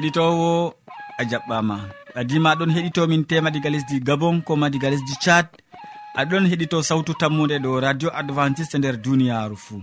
heɗitowo a jaɓɓama. Adima aɗon heɗitomin tema diga lesdi gabon koma diga lesdi tchad. Aɗon heɗito sawtu tammude ɗo radio adventiste nder duniyaru fuu.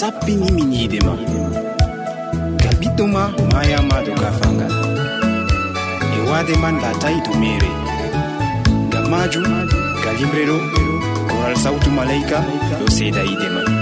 sappini min ma. Ngam ɓiɗɗo ma mayama do gafangal. E wade man latayi to mere ngam majum galimre ɗo koral sawtu malaika ɗo seeda yiide man.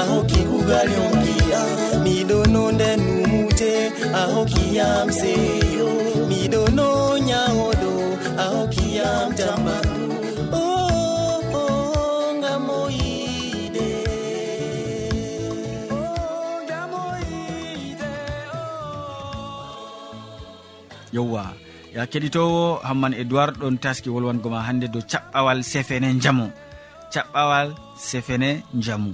a hokki kugal yonkiya. Miɗono nden numute a hokkiyam seyo. Miɗono nyawoɗo a hokkiyam tambaro oh, oh, oh, yowwa ya keɗitowo hamman edoird ɗon taski wolwango ma hannde dow caɓɓawal sefene jamu caɓɓawal sefene jamu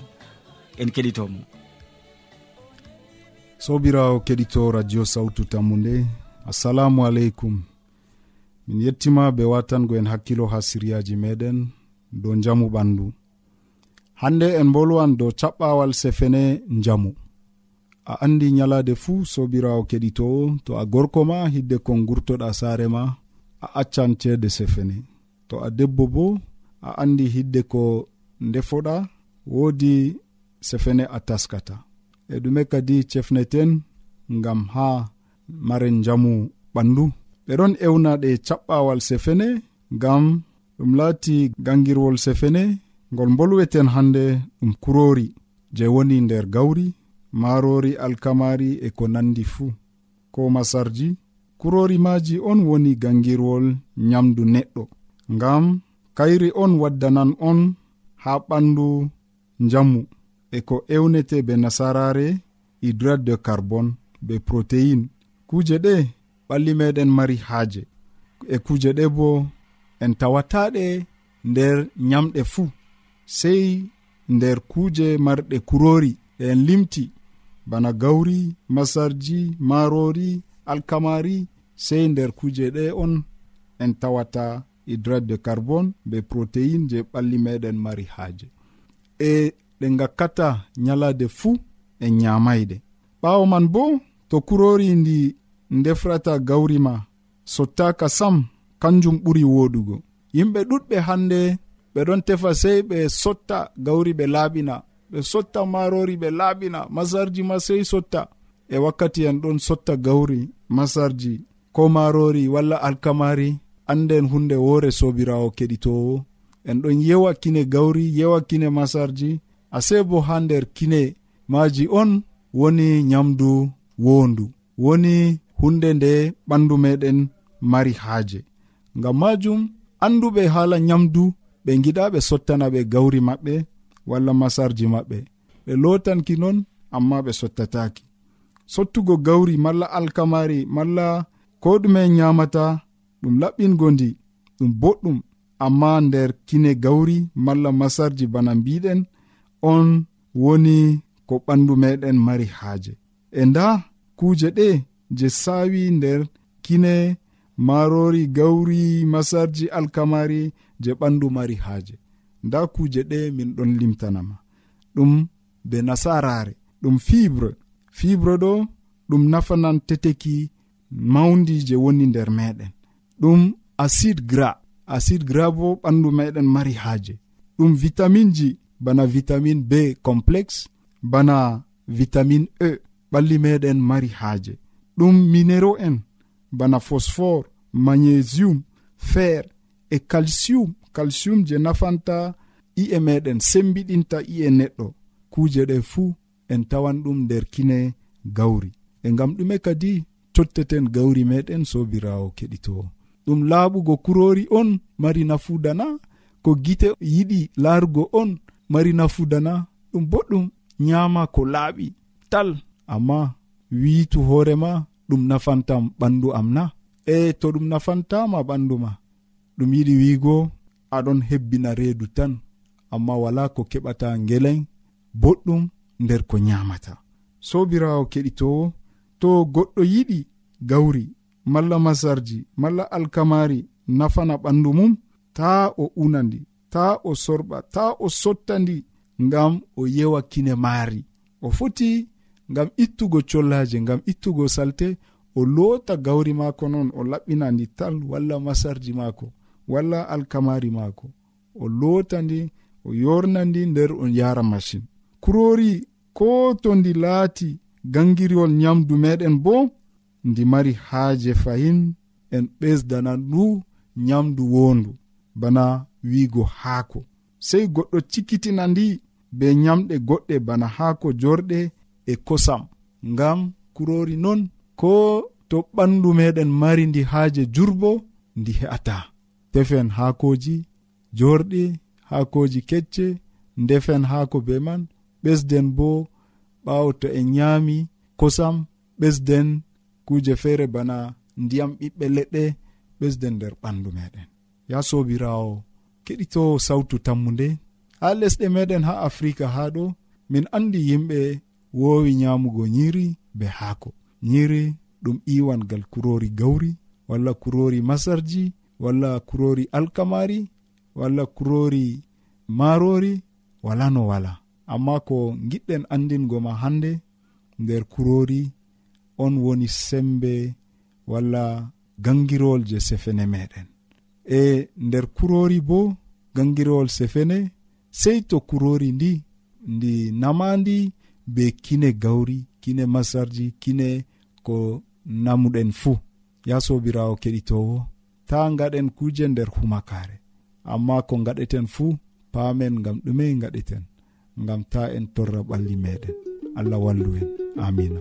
en keɗitomo. Sobirawo keɗito radio sawtu tammu nde assalamu aleykum. Min yettima be watango en hakkilo ha siryaji meɗen dow jamu ɓandu. Hande en bolwan dow caɓɓawal sefene jamu a andi nyalade fuu sobirawo keɗitowo to a gorko ma hidde kon gurtoɗa saare ma a accan ceede sefene. To a debbo bo a andi hidde ko ndefoɗa woodi sefene a taskata. E ɗume kadi cefneten ngam ha maren jamu ɓandu. Ɓeɗon ewna ɗe caɓɓawal sefene ngam ɗum laati gangirwol sefene ngol bolweten hande ɗum kurori je woni nder gawri marori alkamari e ko nandi fuu. Ko masarji kurori maji on woni gangirwol nyamdu neɗɗo ngam kayri on waddanan on ha ɓandu njamu. e ko ewnete be nasarare e hydrate de carbone be protéine kuje ɗe ɓalli meɗen mari haaje. E kuje ɗe bo en tawataɗe nder nyamɗe fuu sei nder kuje marɗe kurori. Ɗe en limti bana gawri masarji marori alkamari sei nder kuje ɗe on en tawata e hydrate de carbone be protéine je ɓalli meɗen mari haaje. E ɗe gakkata nyalade fuu en nyamayɗe ɓawo man bo to kurori ndi defrata gawri ma sottaka sam kanjum ɓuri woɗugo. Yimɓe ɗuɗɓe hande ɓe ɗon tefa sei ɓe sotta gawri ɓe laaɓina. Ɓe sotta marori ɓe laaɓina masarji ma sei sotta. E wakkati en ɗon sotta gawri masarji ko marori walla alkamari anden hunde woore sobirawo keɗitowo en ɗon yewa kine gawri yewa kine masarji ase bo ha nder kine maji on woni nyamdu wondu woni hunde nde ɓandu meɗen mari haaje. Ngam majum anduɓe haala nyamdu ɓe giɗa ɓe sottana ɓe gawri maɓɓe walla masarji maɓɓe. Ɓe lotanki non amma ɓe sottataki sottugo gawri malla alkamari malla ko ɗume nyamata ɗum laɓɓingo ndi ɗum boɗɗum. Amma nder kine gawri malla masarji bana mbiɗen on woni ko ɓandu meɗen mari haaje. E nda kuuje ɗe je saawi nder kine marori gawri masarji alkamari je ɓandu mari haaje. Nda kuuje ɗe min ɗon limtanama. Ɗum be nasarare ɗum fibre. Fibre ɗo ɗum nafanan teteki mawdi je woni nder meɗen. Ɗum acide gras. Acide gras bo ɓandu meɗen mari haaje. Ɗum vitamin ji bana vitamin b complexe bana vitamin e. Ɓalli meɗen mari haaje. Ɗum minero en. Bana phosphore magnésium fer e calcium. Calcium je nafanta i'e meɗen sembiɗinta i'e neɗɗo. Kuje ɗe fuu en tawan ɗum nder kine gawri. E ngam ɗume kadi totteten gawri meɗen sobirawo keɗitowo. Ɗum laaɓugo kurori on mari nafudana ko gite yiɗi laarugo on mari nafudana ɗum boɗɗum nyama ko laaɓi. Tal amma wiitu hoorema ɗum nafantam ɓandu am na. E to ɗum nafantama ɓandu ma ɗum yiɗi wiigo aɗon hebbina reedu tan. Amma wala ko keɓata ngelen boɗɗum nder ko nyamata. Sobirawo keɗitowo to goɗɗo yiɗi gawri malla masarji malla alkamari nafana ɓandu mum ta o unandi. ta o sorɓa ta o sotta ndi ngam o yewa kine maari. O foti ngam ittugo collaje ngam ittugo salte o loota gawri maako noon o laɓɓina ndi tal walla masarji maako walla alkamari maako. O loota ndi o yorna ndi nder o yara machine kurori ko to ndi laati gangiriwol nyamdu meɗen bo ndi mari haaje fahin en ɓesdana ndu nyamdu wondu bana wiigo haako. Sey goɗɗo cikkitina ndi be nyamɗe goɗɗe bana haako jorɗe e kosam ngam kurori non ko to ɓandu meɗen mari ndi haaje jurbo ndi he'ata. Tefen haakoji jorɗi haakoji kecce ndefen haako be man ɓesden bo ɓawo to en nyaami kosam ɓesden kuje feere bana ndiyam ɓiɓɓe leɗɗe ɓesden nder ɓandu meɗen. Ya sobirawo keɗito sawtu tammude ha lesɗe meɗen ha afrika ha ɗo min andi yimɓe wowi nyamugo nyiri be haako. Nyiri ɗum iwangal kurori gawri walla kurori masarji walla kurori alkamari walla kurori marori wala no wala. Amma ko giɗɗen andingo ma hande nder kurori on woni sembe walla gangirol je sefene meɗen. e nder kurori bo gangirowol sefene sei to kurori ndi ndi namandi be kine gawri kine masarji kine ko namuɗen fuu ya sobirawo keɗitowo ta gaɗen kuje nder humakare. Amma ko gaɗeten fuu paamen gam ɗume gaɗeten gam ta en torra ɓalli meɗen. Allah wallu en. Amina.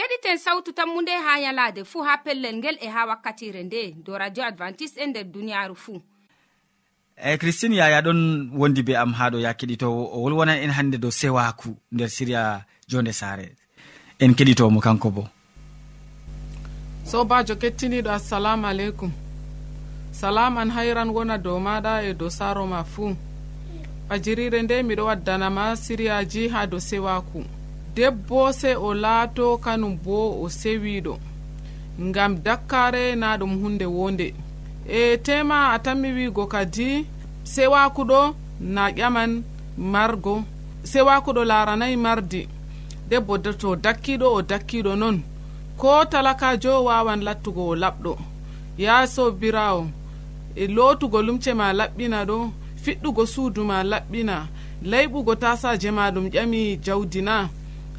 keɗiten sawtu tammu nde ha yalaade fuu ha pellel ngel e ha wakkatire nde do radio advantice'e e nder duniyaaru fuu eyi eh, christine yaya ɗon wondi be am ha ɗo ya keɗitowo o wolwonan en hannde dow sewaku nder siriya jonde saare. En keɗitomo kanko bo. Sobajo kettiniɗo assalamu aleykum. Salam an hayran wona dow maɗa e dow saaro ma fuu fajirire nde miɗo waddanama siriyaji ha dow sewaku. debbo se o laato kanum bo o sewiɗo ngam dakkare na ɗum hunde wonde e tema a tanmi wigo kadi sewakuɗo na ƴaman margo sewakuɗo laranayi mardi. Debbo to dakkiɗo o dakkiɗo noon ko talakajo wawan lattugo o laɓɗo. Ya birawo e lotugo lumce ma laɓɓina ɗo fiɗɗugo suudu ma laɓɓina layɓugo tasaje ma ɗum ƴami jawdi na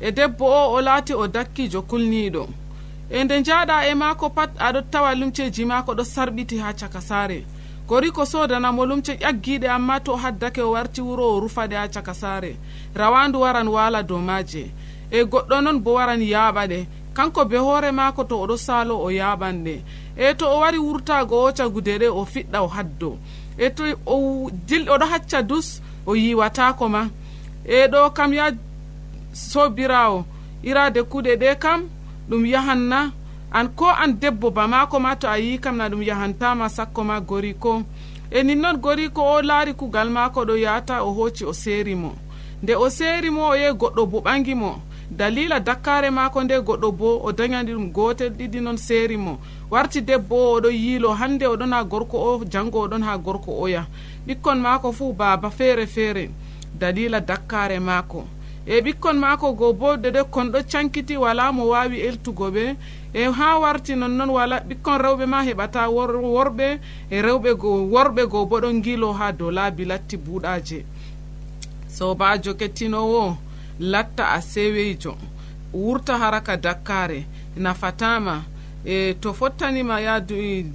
e debbo o o laati o dakkijo kulniiɗo e nde njaaɗa e maako pat aɗo tawa lumceji maako ɗo sarɓiti ha caka saare. Gori ko sodanamo lumce ƴaggiɗe amma to haddake o warti wuro o rufaɗe ha caka saare. Rawandu waran waala dow maaje. E goɗɗo noon bo waran yaaɓaɗe. Kanko be hoore maako to oɗo saalo o yaaɓanɗe e to o wari wurtago o cagude ɗe o fiɗɗa o haddo. E to o dil oɗo hacca dus o yiwatako ma. E ɗo kam ya sobirawo irade kuɗe ɗe kam ɗum yahanna. An ko an debbo ba mako ma to a yi kam na ɗum yahantama sakko ma gori ko. E ninnon gori ko o laari kugal maako ɗo yahata o hoci o serimo nde o serimo o yehi goɗɗo bo ɓangi dalila dakkare maako nde goɗɗo bo o dañani ɗum gotel ɗiɗi noon serimo warti debbo o oɗo yiilo hande oɗon ha gorko o jango oɗon ha gorko oya ɓikkon maako fuu baaba feere feere. Dalila dakkare maako. e ɓikkon maako go bo dede kon ɗo cankiti wala mo wawi eltugo ɓe. E ha warti nonnoon wala ɓikkon rewɓe ma heɓata worɓe e rewɓe worɓe go bo ɗon gilo ha dow laabi latti buuɗaje sobajo kettinowo latta a seweyjo wurta haraka dakkare nafatama e to fottanima yaadu e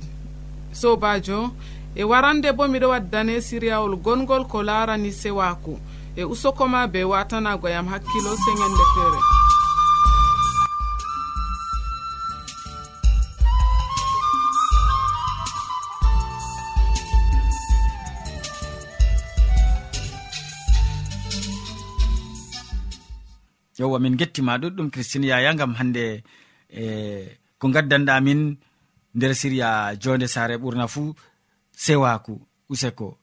sobajo e warande bo miɗo waddane siriyawol gongol ko larani sewaku e usokoma be watanago yam hakkilo sengende feere yowa min gettima ɗuɗɗum christine yaya gam hande e ko gaddanɗamin nder siriya jonde sare ɓurna fuu sewaku useko.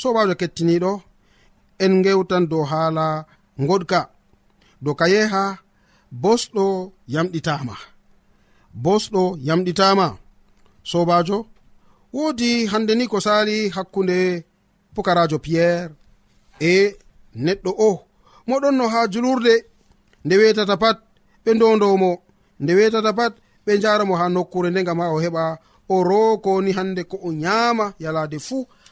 sobajo kettiniɗo en gewtan dow haala goɗka dow ka yeha bosɗo yamɗitama. Bosɗo yamɗitama. Sobajo wodi hande ni ko sali hakkunde pukarajo piyerre e neɗɗo o. Moɗon no ha julurde nde wetata pat ɓe ndondowmo nde wetata pat ɓe jaramo ha nokkure nde gam ha o heɓa o rokoni hande ko o nyama yalade fuu.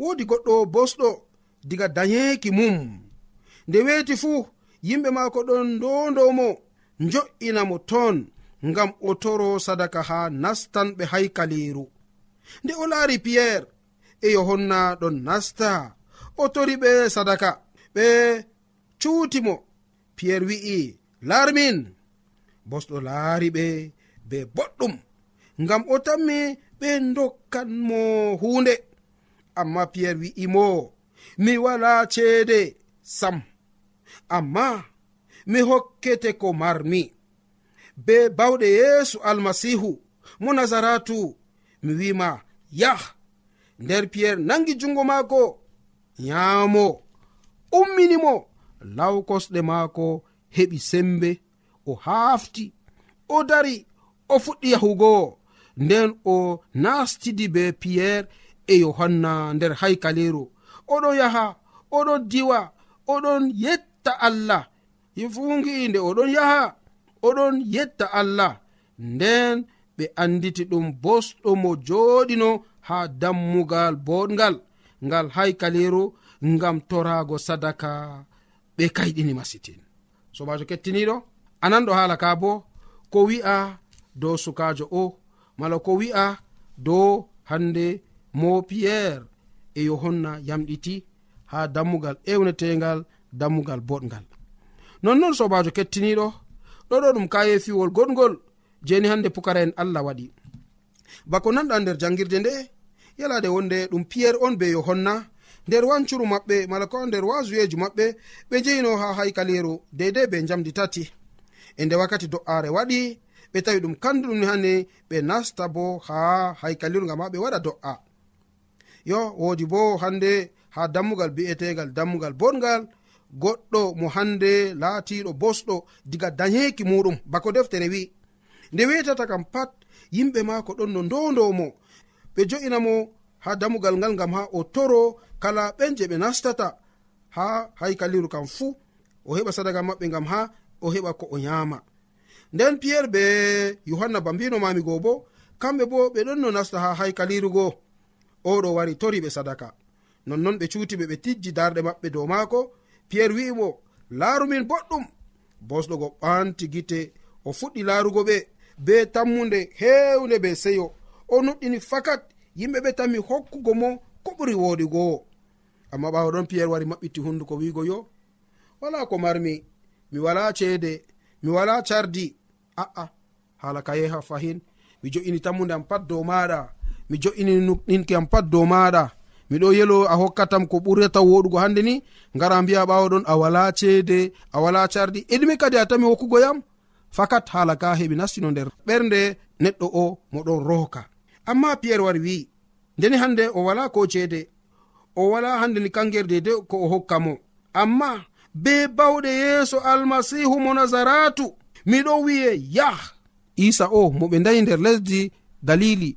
woodi goɗɗo bosɗo diga dayeeki mum. Nde weeti fuu yimɓe maako ɗon ndondomo jo'inamo ton ngam o toro sadaka haa nastanɓe haykaliiru. Nde o laari piyerre e yohonna ɗon nasta o tori ɓe sadaka ɓe cuutimo piyerre wi'i larmin bosɗo laari ɓe be boɗɗum ngam o tammi ɓe dokkanmo huunde. amma piyerre wi'imo mi wala ceede sam. Amma mi hokkete ko marmi. Be bawɗe yeesu almasihu mo nazaratu mi wima yah. Nder piyerre nangi jungo maako nyaamo. Umminimo law kosɗe maako heɓi sembe. O haafti o dari o fuɗɗi yahugo. Nden o nastidi be piyerre e yohanna nder haykaleru oɗon yaha oɗon diwa oɗon yetta allah. Yifungiinde oɗon yaha oɗon yetta allah. Nden ɓe anditi ɗum bosɗo mo joɗino ha dammugal boɗgal ngal haykaleru ngam torago sadaka. Ɓe kayɗini masitin sobajo kettiniɗo ananɗo haala ka bo ko wi'a dow sukajo o mala ko wi'a dow hande mo piyerre e yohanna yamɗiti ha dammugal ewnetegal dammugal boɗgal. Nonnon sobajo kettiniɗo ɗoɗo ɗum kaye fiwol goɗgol jeni hande pukara en allah waɗi. Bako nanɗa nder jangirde nde yalade wonde ɗum piyerre on be yohanna nder wancuru maɓɓe mala ko nder wasuyeji maɓɓe ɓe jeyino ha haykaliru deidei be jamdi tati. E nde wakkati do'are waɗi ɓe tawi ɗum kandu ɗum ni ɓe nasta bo ha haykaliru gam ha ɓe waɗa do'a. yo wodi bo hande ha dammugal bi'etegal dammugal boɗgal goɗɗo mo hande laatiɗo bosɗo diga dayeki muɗum bako deftere wi nde wetata kam pat yimɓe maako ɗon no ndondomo ɓe jo'inamo ha damugal ngal ngam ha o toro kala ɓen je ɓe nastata ha haykaliru kam fuu o heɓa sadaga maɓɓe ngam ha o heɓa ko o yama nden piyerre be yohanna bambino mamigo bo kamɓe bo ɓe ɗon no nasta ha haykalirugo oɗo wari toriɓe sadaka. Nonnon ɓe cuutiɓe ɓe tijji darɗe maɓɓe dow maako. Piyerre wi'imo laarumin boɗɗum. Bosɗogo ɓanti gite o fuɗɗi laarugo ɓe be tammunde hewnde be seyo. O nuɗɗini fakat yimɓe ɓe tammi hokkugo mo ko ɓuri woɗigowo amma ɓawo ɗon piyerre wari maɓɓiti hunduko wiigo yo wala ko marmi mi wala ceede mi wala cardi. A'a hala ka yeha fahin. Mi jo'ini tammude am pat dow maɗa mi jo'ini ɗinkiyam pat dow maɗa miɗo yelo a hokkatam ko ɓurata woɗugo hande ni ngara mbiya ɓawaɗon a wala ceede a wala carɗi eɗume kadi a tami hokkugo yam? Fakat hala ka heɓi nastino nder. Ɓernde neɗɗo o moɗon rohka. Amma piyerre wari wi ndeni hande o wala ko ceede? O wala hande ni kanger de ko o hokka mo? Amma be bawɗe yeeso almasihu mo nazaratu miɗo wi'e yah! Isa o mo ɓe ndayi nder lesdi dalili.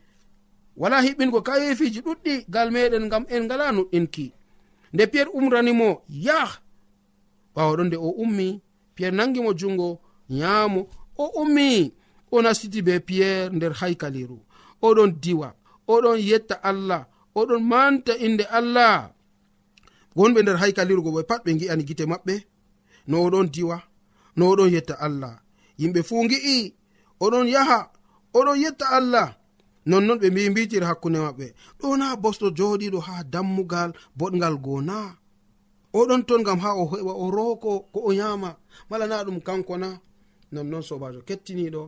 wala hiɓɓingo kayefiji ɗuɗɗi gal meɗen gam en ngala nuɗɗinki nde piyerre umranimo yah ɓawaɗon nde o ummi piyerre nangimo jungo nyaamo o ummi o nastiti be piyerre nder haykaliru. Oɗon diwa oɗon yetta allah oɗon manta inde allah. Gonɓe nder haykalirugo ɓe pat ɓe gi'ani gite maɓɓe. No oɗon diwa no oɗon yetta allah. Yimɓe fuu gi'i oɗon yaha oɗon yetta allah. nonnon ɓe mbi mbitir hakkunde maɓɓe. Ɗo na bosɗo joɗiɗo ha dammugal boɗgal goo na oɗon ton gam ha o heɓa o rooko ko o yama mala na ɗum kanko na nonnon sobajo kettiniɗo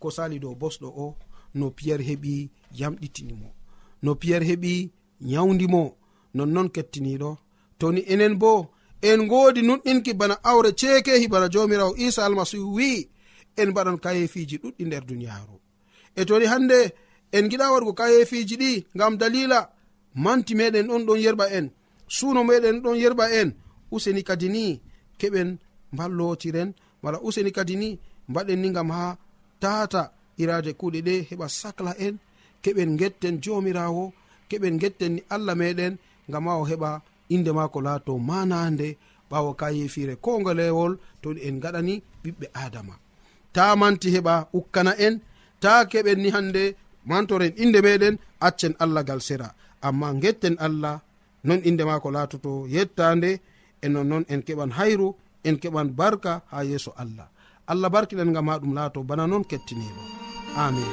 ko sali dow bosɗo o no piyerre heɓi yamɗitinimo no piyerre heɓi yawdimo nonnon kettiniɗo toni enen bo en godi nunɗinki bana awre ceekehi bana jomirawo isa almasihu wi'i en mbaɗan kayefiji ɗuɗɗi nder duniyaru e toni hande en giɗa waɗgo kayefiji ɗi ngam dalila. Manti meɗen ɗon ɗon yerɓa en. Suuno meɗen ɗon yerɓa en. Useni kadi ni keɓen mballotiren. Mala useni kadi ni mbaɗen ni gam ha tata irade kuuɗe ɗe heɓa sacla en. Keɓen getten jomirawo. Keɓen getten ni allah meɗen gam ha o heɓa inde mako laato manande. Ɓawo ka yefire ko to en gaɗani ɓiɓɓe adama. Ta manti heɓa ukkana en. Ta keɓen ni hande mantoren inde meɗen accen allah gal sera. Amma getten allah non inde mako latoto yettande e nonnon en keɓan hayru en keɓan barka ha yeeso allah. Allah barkiɗen gam ha ɗum laato bana noon kettiniɗo amin.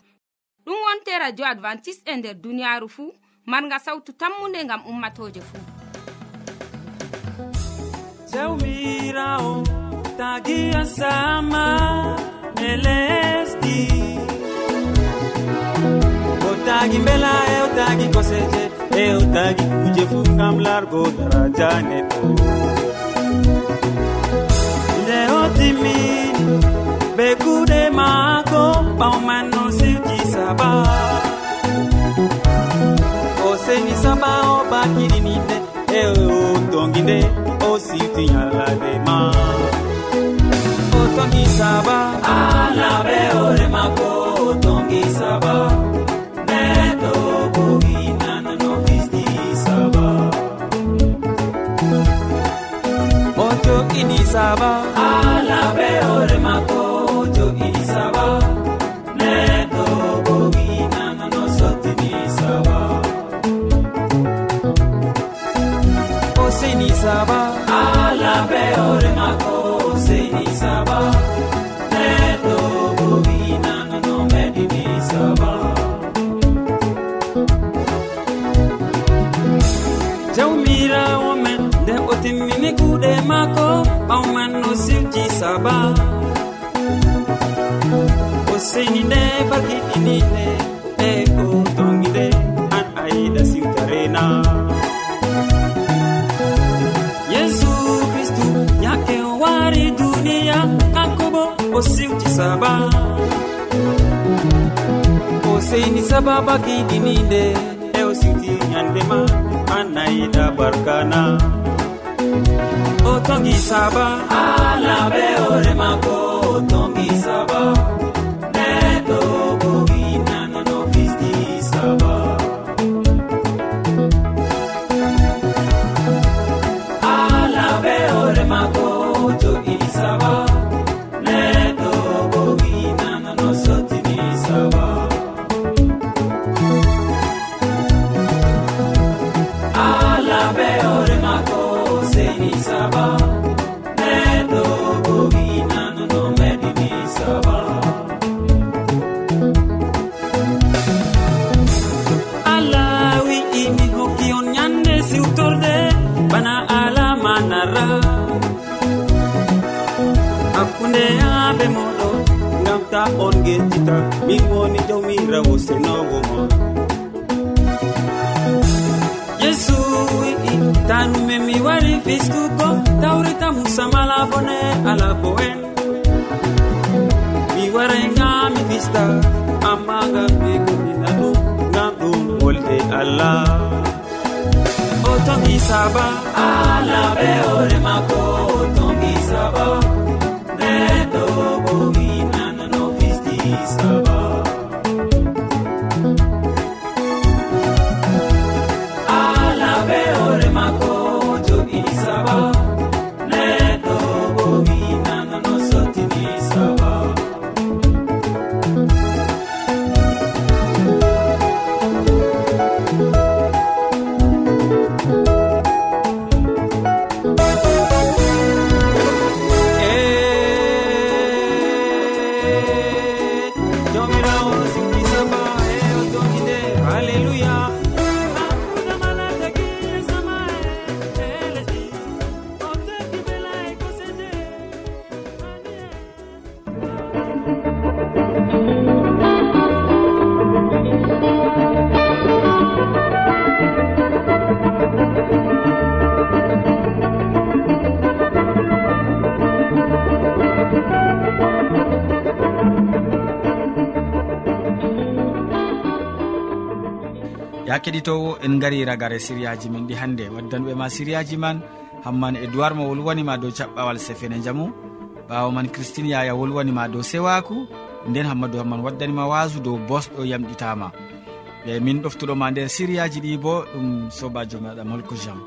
ɗum wonte radio advantice'e e nder duniyaaru fuu marga sawtu tammunde ngam ummatoje fuu. Jawmirawo tagiya sama e lesdi. O tagi mbela e o tagi koseje e o tagi kuje fuu ngam largo daraja neɗɗo. Nde o timmini be kuɗe maako ɓawman seni saba o bakiɗininde e o tonginde o sirti yallade ma. O tongi saba. Alaɓe ore mako o tongi saba. Neɗo kogi nanano fisti saba. O joɗini saba. seyni saba alabe oremako seyni saba neɗo bominanano meɗini saba jawmirawo men nde o timmini kuuɗe maako ɓawman no sirji saba. O seni nde bakiɗinine o siwti saba. O seyni saba bakiɗininde e o siwti ñandema annayida barkana. O tongi saba. Alaɓe ore mako o tongi saba. men mi waray ngam mi fista amma ngam ɓe gomina ɗum ngam ɗum wolde allah. O tongi saba allah ɓe hoore mako o tongi saba neɗɗo keɗitowo en gari ragare siriyaji men ɗi hannde waddanɓe ma siriyaji man hamman e duwar mo wolwanima dow caɓɓawal sefene jaamu ɓawo man christine yaya wolwanima dow sewaku. Nden hammadou hamman waddanima wasu dow bosɗo yamɗitama. Ɓe min ɗoftuɗoma nder siriyaji ɗi bo ɗum sobajo maɗa molko jean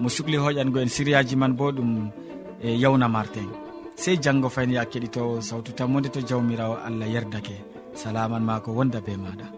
mo sukli hoƴango en siriyaji man bo ɗum e yawna martin sey janggo fayni ya keɗitowo sawtu tammode to jawmirawo allah yerdake salaman ma ko wonda be maɗa.